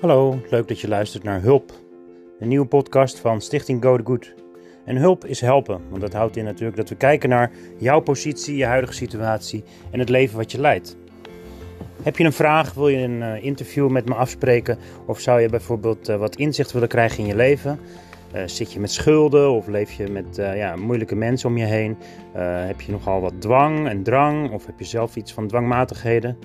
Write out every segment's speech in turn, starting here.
Hallo, leuk dat je luistert naar Hulp, een nieuwe podcast van Stichting Go the Good. En hulp is helpen, want dat houdt in natuurlijk dat we kijken naar jouw positie, je huidige situatie en het leven wat je leidt. Heb je een vraag, wil je een uh, interview met me afspreken of zou je bijvoorbeeld uh, wat inzicht willen krijgen in je leven? Uh, zit je met schulden of leef je met ja, moeilijke mensen om je heen? heb je nogal wat dwang en drang of heb je zelf iets van dwangmatigheden?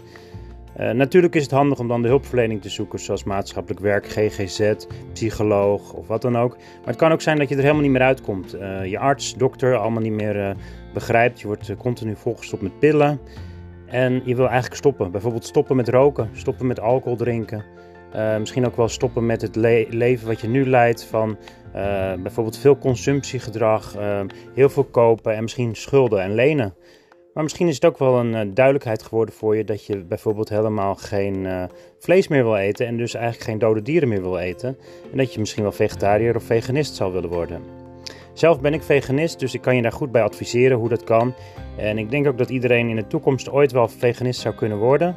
Uh, natuurlijk is het handig om dan de hulpverlening te zoeken, zoals maatschappelijk werk, GGZ, psycholoog of wat dan ook. Maar het kan ook zijn dat je er helemaal niet meer uitkomt. Uh, je arts, dokter, allemaal niet meer uh, begrijpt. Je wordt continu volgestopt met pillen. En je wil eigenlijk stoppen. Bijvoorbeeld stoppen met roken, stoppen met alcohol drinken. misschien ook wel stoppen met het le leven wat je nu leidt van bijvoorbeeld veel consumptiegedrag, heel veel kopen en misschien schulden en lenen. Maar misschien is het ook wel een uh, duidelijkheid geworden voor je dat je bijvoorbeeld helemaal geen uh, vlees meer wil eten en dus eigenlijk geen dode dieren meer wil eten. En dat je misschien wel vegetariër of veganist zou willen worden. Zelf ben ik veganist, dus ik kan je daar goed bij adviseren hoe dat kan. En ik denk ook dat iedereen in de toekomst ooit wel veganist zou kunnen worden.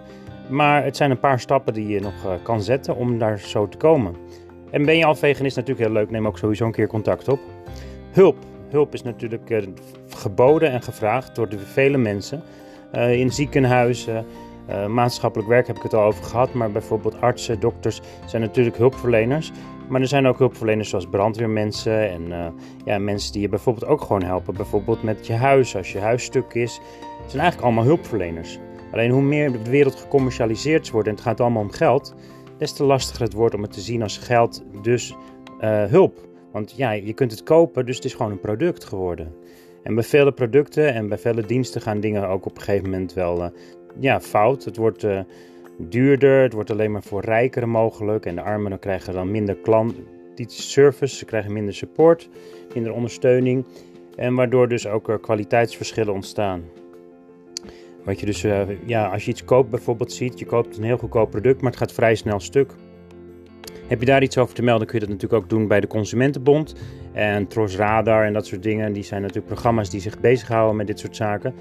Maar het zijn een paar stappen die je nog uh, kan zetten om daar zo te komen. En ben je al veganist natuurlijk heel leuk, neem ook sowieso een keer contact op. Hulp, Hulp is natuurlijk geboden en gevraagd door de vele mensen. Uh, in ziekenhuizen, uh, maatschappelijk werk heb ik het al over gehad, maar bijvoorbeeld artsen, dokters zijn natuurlijk hulpverleners. Maar er zijn ook hulpverleners zoals brandweermensen en ja, mensen die je bijvoorbeeld ook gewoon helpen. Bijvoorbeeld met je huis, als je huis stuk is. Het zijn eigenlijk allemaal hulpverleners. Alleen hoe meer de wereld gecommercialiseerd wordt en het gaat allemaal om geld, des te lastiger het wordt om het te zien als geld, dus hulp. Want ja, je kunt het kopen, dus het is gewoon een product geworden. En bij vele producten en bij vele diensten gaan dingen ook op een gegeven moment wel uh, ja, fout. Het wordt uh, duurder, het wordt alleen maar voor rijkeren mogelijk. En de armen krijgen dan minder klant, service, ze krijgen minder support, minder ondersteuning. En waardoor dus ook er kwaliteitsverschillen ontstaan. Wat je dus, ja, als je iets koopt bijvoorbeeld ziet, je koopt een heel goedkoop product, maar het gaat vrij snel stuk. Heb je daar iets over te melden, kun je dat natuurlijk ook doen bij de Consumentenbond. En Tros Radar en dat soort dingen. Die zijn natuurlijk programma's die zich bezighouden met dit soort zaken.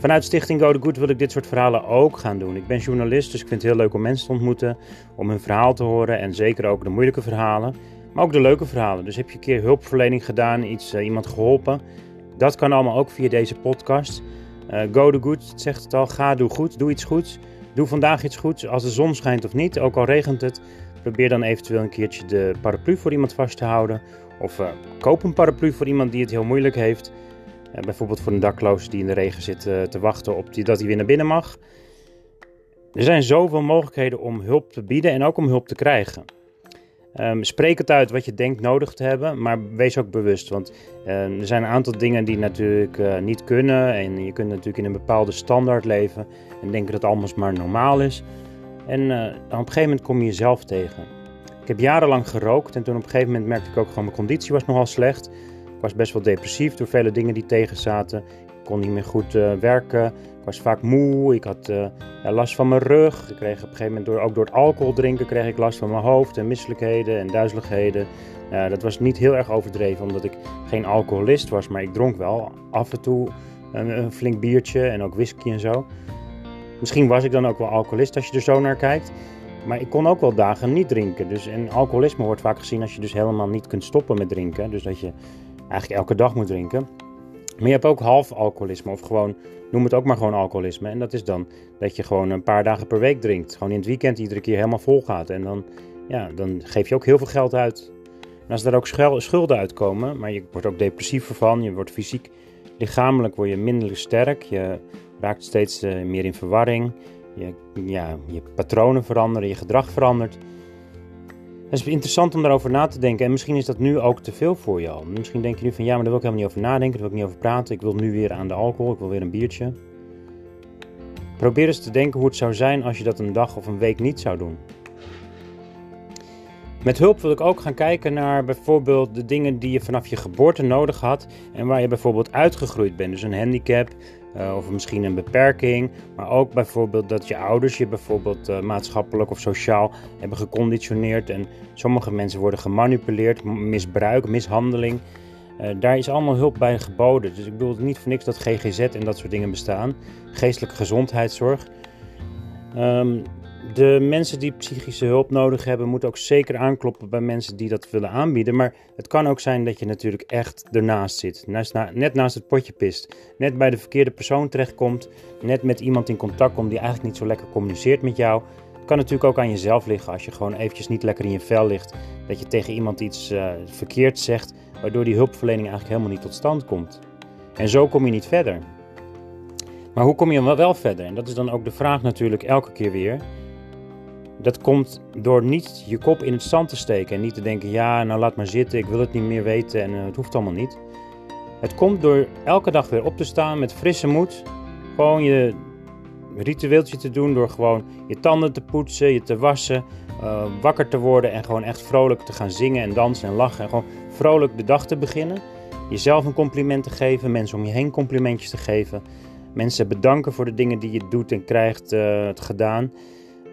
Vanuit Stichting Go The Good wil ik dit soort verhalen ook gaan doen. Ik ben journalist, dus ik vind het heel leuk om mensen te ontmoeten. Om hun verhaal te horen en zeker ook de moeilijke verhalen. Maar ook de leuke verhalen. Dus heb je een keer hulpverlening gedaan, iets, uh, iemand geholpen. Dat kan allemaal ook via deze podcast. Uh, go The Good zegt het al. Ga, doe goed. Doe iets goeds. Doe vandaag iets goeds. Als de zon schijnt of niet, ook al regent het. Probeer dan eventueel een keertje de paraplu voor iemand vast te houden. Of uh, koop een paraplu voor iemand die het heel moeilijk heeft. Uh, bijvoorbeeld voor een dakloos die in de regen zit uh, te wachten op die, dat hij weer naar binnen mag. Er zijn zoveel mogelijkheden om hulp te bieden en ook om hulp te krijgen. Um, spreek het uit wat je denkt nodig te hebben, maar wees ook bewust. Want er zijn een aantal dingen die natuurlijk niet kunnen. En je kunt natuurlijk in een bepaalde standaard leven en denken dat alles maar normaal is. En uh, op een gegeven moment kom je jezelf tegen. Ik heb jarenlang gerookt en toen op een gegeven moment merkte ik ook gewoon mijn conditie was nogal slecht. Ik was best wel depressief door vele dingen die tegen zaten. Ik kon niet meer goed uh, werken. Ik was vaak moe. Ik had uh, last van mijn rug. Ik kreeg op een gegeven moment door, ook door het alcohol drinken kreeg ik last van mijn hoofd en misselijkheden en duizeligheden. dat was niet heel erg overdreven omdat ik geen alcoholist was, maar ik dronk wel af en toe een flink biertje en ook whisky en zo. Misschien was ik dan ook wel alcoholist als je er zo naar kijkt. Maar ik kon ook wel dagen niet drinken. Dus, en alcoholisme wordt vaak gezien als je dus helemaal niet kunt stoppen met drinken. Dus dat je eigenlijk elke dag moet drinken. Maar je hebt ook half alcoholisme of gewoon, noem het ook maar gewoon alcoholisme. En dat is dan dat je gewoon een paar dagen per week drinkt. Gewoon in het weekend iedere keer helemaal vol gaat. En dan, ja, dan geef je ook heel veel geld uit. En als er ook schulden uitkomen, maar je wordt ook depressiever van. Je wordt fysiek, lichamelijk word je minder sterk. Je raakt steeds uh, meer in verwarring. Je, ja, je patronen veranderen, je gedrag verandert. Het is interessant om daarover na te denken. En misschien is dat nu ook te veel voor al. Misschien denk je nu van ja, maar daar wil ik helemaal niet over nadenken. Daar wil ik niet over praten. Ik wil nu weer aan de alcohol. Ik wil weer een biertje. Probeer eens te denken hoe het zou zijn als je dat een dag of een week niet zou doen. Met hulp wil ik ook gaan kijken naar bijvoorbeeld de dingen die je vanaf je geboorte nodig had en waar je bijvoorbeeld uitgegroeid bent. Dus een handicap, uh, of misschien een beperking, maar ook bijvoorbeeld dat je ouders je bijvoorbeeld uh, maatschappelijk of sociaal hebben geconditioneerd en sommige mensen worden gemanipuleerd, misbruik, mishandeling. Uh, daar is allemaal hulp bij geboden. Dus ik bedoel niet voor niks dat GGZ en dat soort dingen bestaan. Geestelijke gezondheidszorg. Um, de mensen die psychische hulp nodig hebben, moeten ook zeker aankloppen bij mensen die dat willen aanbieden. Maar het kan ook zijn dat je natuurlijk echt ernaast zit. net naast het potje pist. Net bij de verkeerde persoon terechtkomt. Net met iemand in contact komt die eigenlijk niet zo lekker communiceert met jou. Het kan natuurlijk ook aan jezelf liggen als je gewoon eventjes niet lekker in je vel ligt. Dat je tegen iemand iets uh, verkeerd zegt, waardoor die hulpverlening eigenlijk helemaal niet tot stand komt. En zo kom je niet verder. Maar hoe kom je wel verder? En dat is dan ook de vraag natuurlijk elke keer weer. Dat komt door niet je kop in het zand te steken en niet te denken: ja, nou laat maar zitten, ik wil het niet meer weten en uh, het hoeft allemaal niet. Het komt door elke dag weer op te staan met frisse moed. Gewoon je ritueeltje te doen door gewoon je tanden te poetsen, je te wassen, uh, wakker te worden en gewoon echt vrolijk te gaan zingen en dansen en lachen. En gewoon vrolijk de dag te beginnen. Jezelf een compliment te geven, mensen om je heen complimentjes te geven. Mensen bedanken voor de dingen die je doet en krijgt uh, gedaan.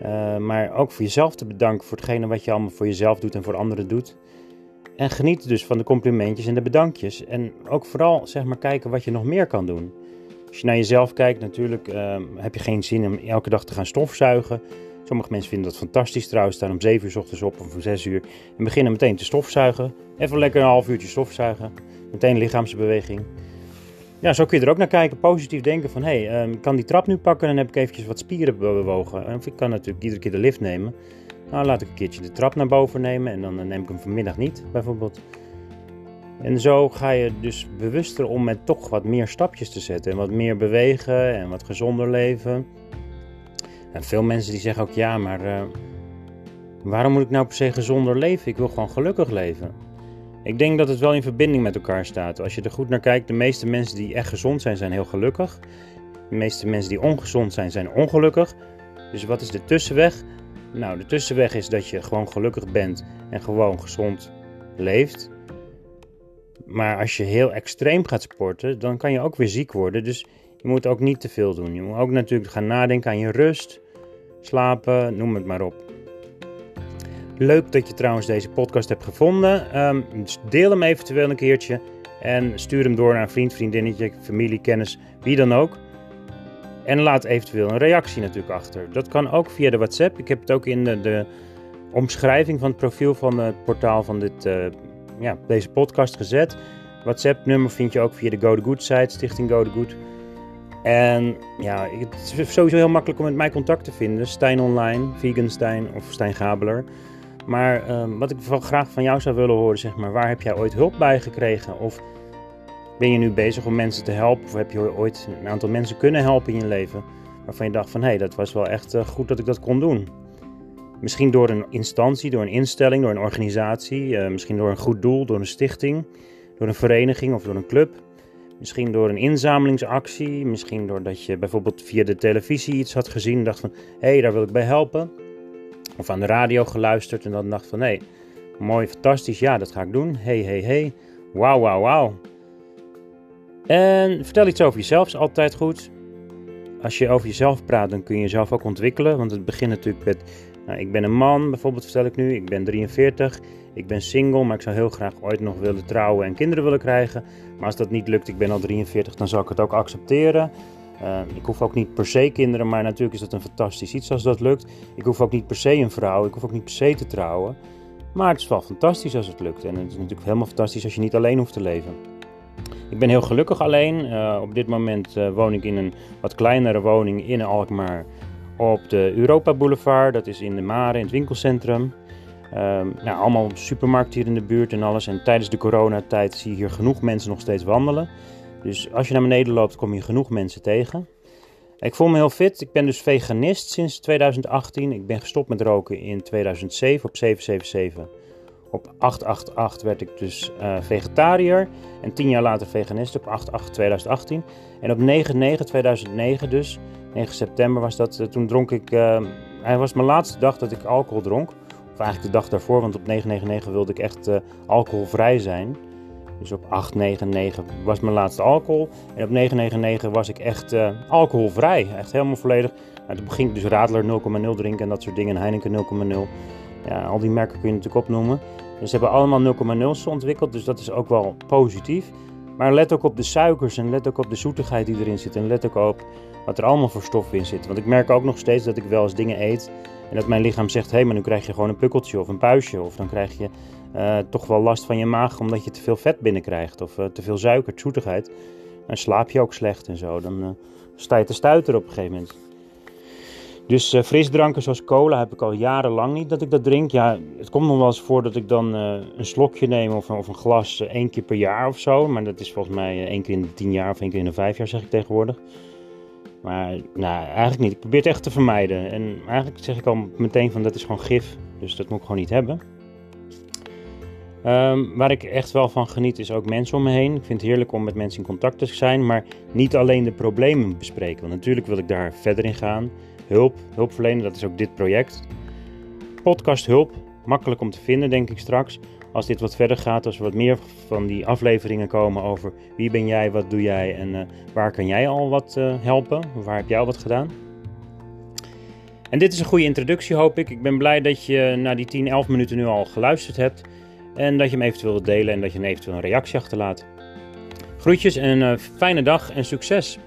Uh, maar ook voor jezelf te bedanken voor hetgene wat je allemaal voor jezelf doet en voor anderen doet. En geniet dus van de complimentjes en de bedankjes. En ook vooral zeg maar kijken wat je nog meer kan doen. Als je naar jezelf kijkt, natuurlijk uh, heb je geen zin om elke dag te gaan stofzuigen. Sommige mensen vinden dat fantastisch trouwens, staan om 7 uur s ochtends op of om 6 uur. En beginnen meteen te stofzuigen. Even lekker een half uurtje stofzuigen. Meteen lichaamsbeweging ja, zo kun je er ook naar kijken. Positief denken van, hé, hey, um, kan die trap nu pakken? Dan heb ik eventjes wat spieren bewogen. Of ik kan natuurlijk iedere keer de lift nemen. Nou, laat ik een keertje de trap naar boven nemen en dan neem ik hem vanmiddag niet, bijvoorbeeld. En zo ga je dus bewuster om met toch wat meer stapjes te zetten. En wat meer bewegen en wat gezonder leven. En veel mensen die zeggen ook, ja, maar uh, waarom moet ik nou per se gezonder leven? Ik wil gewoon gelukkig leven. Ik denk dat het wel in verbinding met elkaar staat. Als je er goed naar kijkt, de meeste mensen die echt gezond zijn, zijn heel gelukkig. De meeste mensen die ongezond zijn, zijn ongelukkig. Dus wat is de tussenweg? Nou, de tussenweg is dat je gewoon gelukkig bent en gewoon gezond leeft. Maar als je heel extreem gaat sporten, dan kan je ook weer ziek worden. Dus je moet ook niet te veel doen. Je moet ook natuurlijk gaan nadenken aan je rust, slapen, noem het maar op. Leuk dat je trouwens deze podcast hebt gevonden. Um, deel hem eventueel een keertje en stuur hem door naar een vriend, vriendinnetje, familie, kennis, wie dan ook. En laat eventueel een reactie natuurlijk achter. Dat kan ook via de WhatsApp. Ik heb het ook in de, de omschrijving van het profiel van het portaal van dit, uh, ja, deze podcast gezet. WhatsApp-nummer vind je ook via de Go The Good site, Stichting Go The Good. En ja, het is sowieso heel makkelijk om met mij contact te vinden. Stijn Online, Vegan Stijn of Stijn Gabeler. Maar ehm, wat ik graag van jou zou willen horen, zeg maar, waar heb jij ooit hulp bij gekregen? Of ben je nu bezig om mensen te helpen? Of heb je ooit een aantal mensen kunnen helpen in je leven? Waarvan je dacht van, hé, hey, dat was wel echt uh, goed dat ik dat kon doen. Misschien door een instantie, door een instelling, door een organisatie. Uh, misschien door een goed doel, door een stichting, door een vereniging of door een club. Misschien door een inzamelingsactie. Misschien doordat je bijvoorbeeld via de televisie iets had gezien en dacht van, hé, hey, daar wil ik bij helpen of aan de radio geluisterd en dan dacht van hé, mooi, fantastisch, ja, dat ga ik doen. Hey, hey, hey, wauw, wauw, wauw. En vertel iets over jezelf, is altijd goed. Als je over jezelf praat, dan kun je jezelf ook ontwikkelen. Want het begint natuurlijk met, nou, ik ben een man, bijvoorbeeld vertel ik nu. Ik ben 43, ik ben single, maar ik zou heel graag ooit nog willen trouwen en kinderen willen krijgen. Maar als dat niet lukt, ik ben al 43, dan zal ik het ook accepteren. Uh, ik hoef ook niet per se kinderen, maar natuurlijk is dat een fantastisch iets als dat lukt. Ik hoef ook niet per se een vrouw, ik hoef ook niet per se te trouwen. Maar het is wel fantastisch als het lukt. En het is natuurlijk helemaal fantastisch als je niet alleen hoeft te leven. Ik ben heel gelukkig alleen. Uh, op dit moment uh, woon ik in een wat kleinere woning in Alkmaar op de Europa Boulevard. Dat is in de Mare, in het winkelcentrum. Ehm, nou, allemaal supermarkten hier in de buurt en alles. En tijdens de coronatijd zie je hier genoeg mensen nog steeds wandelen. Dus als je naar beneden loopt, kom je genoeg mensen tegen. Ik voel me heel fit. Ik ben dus veganist sinds 2018. Ik ben gestopt met roken in 2007 op 777. Op 888 werd ik dus uh, vegetariër. En tien jaar later veganist op 8-8-2018. En op 9-9-2009 dus, 9 september was dat, uh, toen dronk ik... Uh, hij was mijn laatste dag dat ik alcohol dronk. Of eigenlijk de dag daarvoor, want op 999 wilde ik echt alcoholvrij zijn. Dus op 899 was mijn laatste alcohol. En op 999 was ik echt uh, alcoholvrij. Echt helemaal volledig. Nou, toen ging ik dus Radler 0,0 drinken en dat soort dingen. Heineken 0,0. Ja, al die merken kun je natuurlijk opnoemen. Dus ze hebben allemaal 0,0's ontwikkeld. Dus dat is ook wel positief. Maar let ook op de suikers en let ook op de zoetigheid die erin zit. En let ook op wat er allemaal voor stoffen in zitten. Want ik merk ook nog steeds dat ik wel eens dingen eet en dat mijn lichaam zegt: hé, hey, maar nu krijg je gewoon een pukkeltje of een puistje. Of dan krijg je uh, toch wel last van je maag omdat je te veel vet binnenkrijgt of uh, te veel suiker, zoetigheid. Dan slaap je ook slecht en zo. Dan uh, sta je te stuiteren op een gegeven moment. Dus frisdranken zoals cola heb ik al jarenlang niet dat ik dat drink. Ja, het komt nog wel eens voor dat ik dan een slokje neem of, of een glas één keer per jaar of zo. Maar dat is volgens mij één keer in de tien jaar of één keer in de vijf jaar zeg ik tegenwoordig. Maar nou, eigenlijk niet. Ik probeer het echt te vermijden. En eigenlijk zeg ik al meteen van dat is gewoon gif. Dus dat moet ik gewoon niet hebben. Um, waar ik echt wel van geniet is ook mensen om me heen. Ik vind het heerlijk om met mensen in contact te zijn. Maar niet alleen de problemen bespreken. Want natuurlijk wil ik daar verder in gaan hulp, hulpverlenen, dat is ook dit project. Podcast hulp, makkelijk om te vinden denk ik straks. Als dit wat verder gaat, als er wat meer van die afleveringen komen over wie ben jij, wat doe jij en uh, waar kan jij al wat uh, helpen? Waar heb jij al wat gedaan? En dit is een goede introductie hoop ik. Ik ben blij dat je na die 10, 11 minuten nu al geluisterd hebt. En dat je hem eventueel wilt delen en dat je een eventueel een reactie achterlaat. Groetjes en een uh, fijne dag en succes!